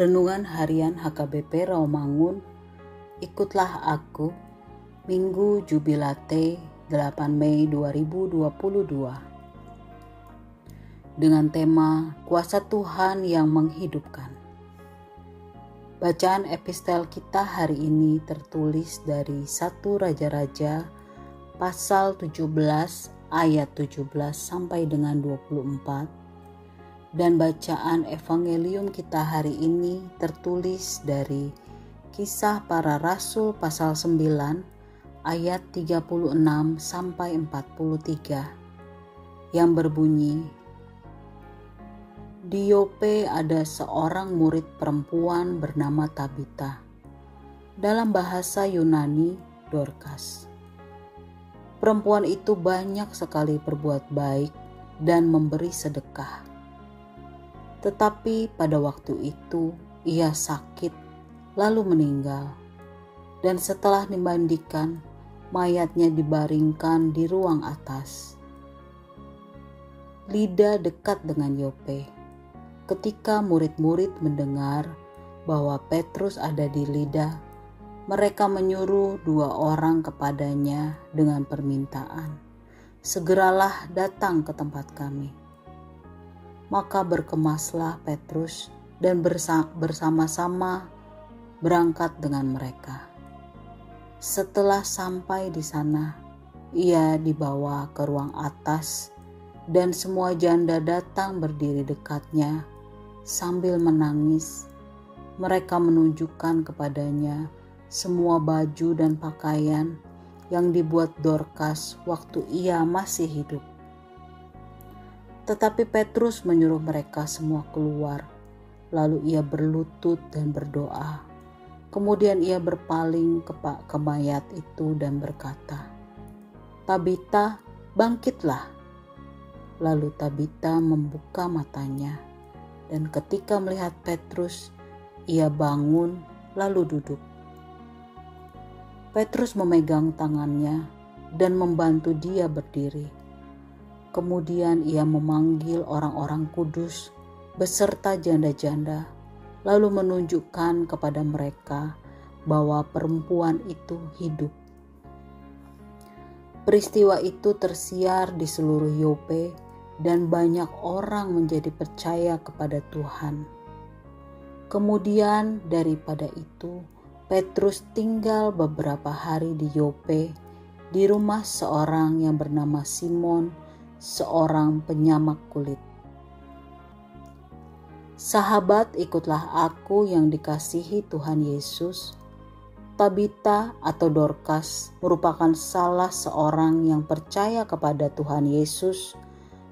Renungan Harian HKBP Rawamangun. Ikutlah Aku Minggu Jubilate 8 Mei 2022 Dengan tema Kuasa Tuhan yang Menghidupkan. Bacaan epistel kita hari ini tertulis dari 1 Raja-Raja pasal 17 ayat 17 sampai dengan 24 dan bacaan evangelium kita hari ini tertulis dari Kisah Para Rasul pasal 9 ayat 36 sampai 43 yang berbunyi Di Yope ada seorang murid perempuan bernama Tabita. Dalam bahasa Yunani, Dorcas. Perempuan itu banyak sekali berbuat baik dan memberi sedekah tetapi pada waktu itu ia sakit lalu meninggal. Dan setelah dimandikan, mayatnya dibaringkan di ruang atas. Lida dekat dengan Yope. Ketika murid-murid mendengar bahwa Petrus ada di Lida, mereka menyuruh dua orang kepadanya dengan permintaan, "Segeralah datang ke tempat kami." Maka berkemaslah Petrus dan bersama-sama berangkat dengan mereka. Setelah sampai di sana, ia dibawa ke ruang atas dan semua janda datang berdiri dekatnya sambil menangis. Mereka menunjukkan kepadanya semua baju dan pakaian yang dibuat Dorcas waktu ia masih hidup. Tetapi Petrus menyuruh mereka semua keluar. Lalu ia berlutut dan berdoa. Kemudian ia berpaling ke, ke mayat itu dan berkata, Tabita, bangkitlah. Lalu Tabita membuka matanya, dan ketika melihat Petrus, ia bangun lalu duduk. Petrus memegang tangannya dan membantu dia berdiri. Kemudian ia memanggil orang-orang kudus beserta janda-janda, lalu menunjukkan kepada mereka bahwa perempuan itu hidup. Peristiwa itu tersiar di seluruh Yope dan banyak orang menjadi percaya kepada Tuhan. Kemudian daripada itu, Petrus tinggal beberapa hari di Yope di rumah seorang yang bernama Simon seorang penyamak kulit. Sahabat, ikutlah aku yang dikasihi Tuhan Yesus. Tabita atau Dorcas merupakan salah seorang yang percaya kepada Tuhan Yesus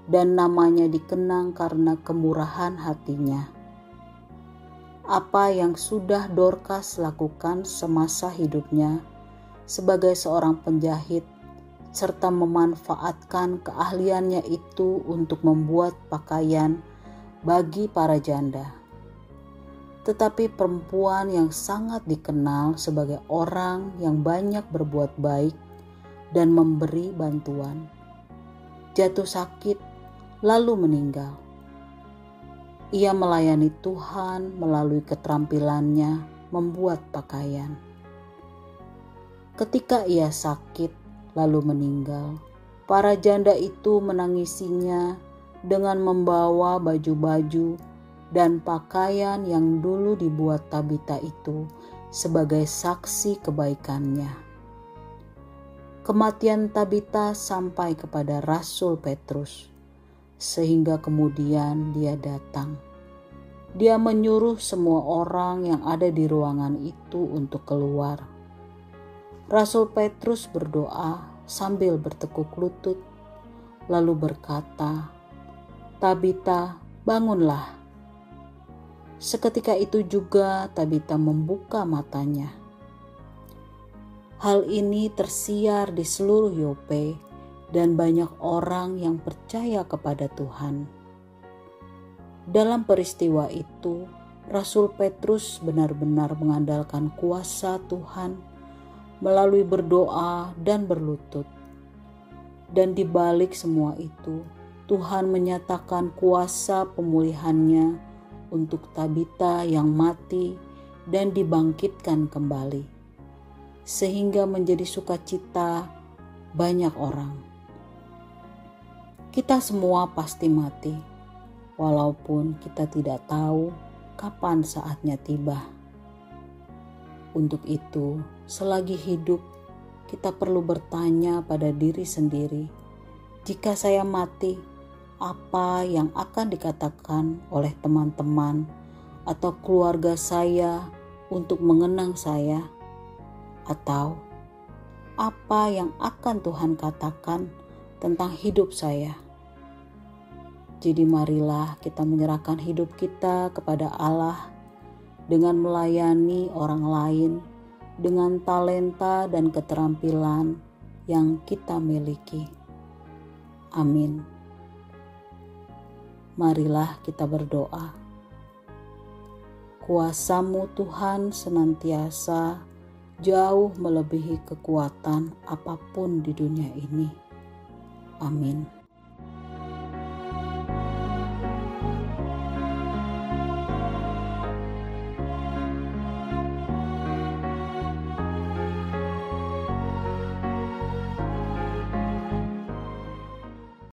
dan namanya dikenang karena kemurahan hatinya. Apa yang sudah Dorcas lakukan semasa hidupnya sebagai seorang penjahit serta memanfaatkan keahliannya itu untuk membuat pakaian bagi para janda. Tetapi perempuan yang sangat dikenal sebagai orang yang banyak berbuat baik dan memberi bantuan, jatuh sakit lalu meninggal. Ia melayani Tuhan melalui keterampilannya membuat pakaian. Ketika ia sakit, lalu meninggal. Para janda itu menangisinya dengan membawa baju-baju dan pakaian yang dulu dibuat Tabita itu sebagai saksi kebaikannya. Kematian Tabita sampai kepada Rasul Petrus, sehingga kemudian dia datang. Dia menyuruh semua orang yang ada di ruangan itu untuk keluar Rasul Petrus berdoa sambil bertekuk lutut, lalu berkata, "Tabita, bangunlah." Seketika itu juga Tabita membuka matanya. Hal ini tersiar di seluruh Yope dan banyak orang yang percaya kepada Tuhan. Dalam peristiwa itu, Rasul Petrus benar-benar mengandalkan kuasa Tuhan melalui berdoa dan berlutut. Dan di balik semua itu, Tuhan menyatakan kuasa pemulihannya untuk Tabita yang mati dan dibangkitkan kembali, sehingga menjadi sukacita banyak orang. Kita semua pasti mati, walaupun kita tidak tahu kapan saatnya tiba. Untuk itu, selagi hidup, kita perlu bertanya pada diri sendiri: "Jika saya mati, apa yang akan dikatakan oleh teman-teman atau keluarga saya untuk mengenang saya, atau apa yang akan Tuhan katakan tentang hidup saya. Jadi, marilah kita menyerahkan hidup kita kepada Allah dengan melayani orang lain dengan talenta dan keterampilan yang kita miliki. Amin. Marilah kita berdoa. Kuasamu Tuhan senantiasa jauh melebihi kekuatan apa pun di dunia ini. Amin.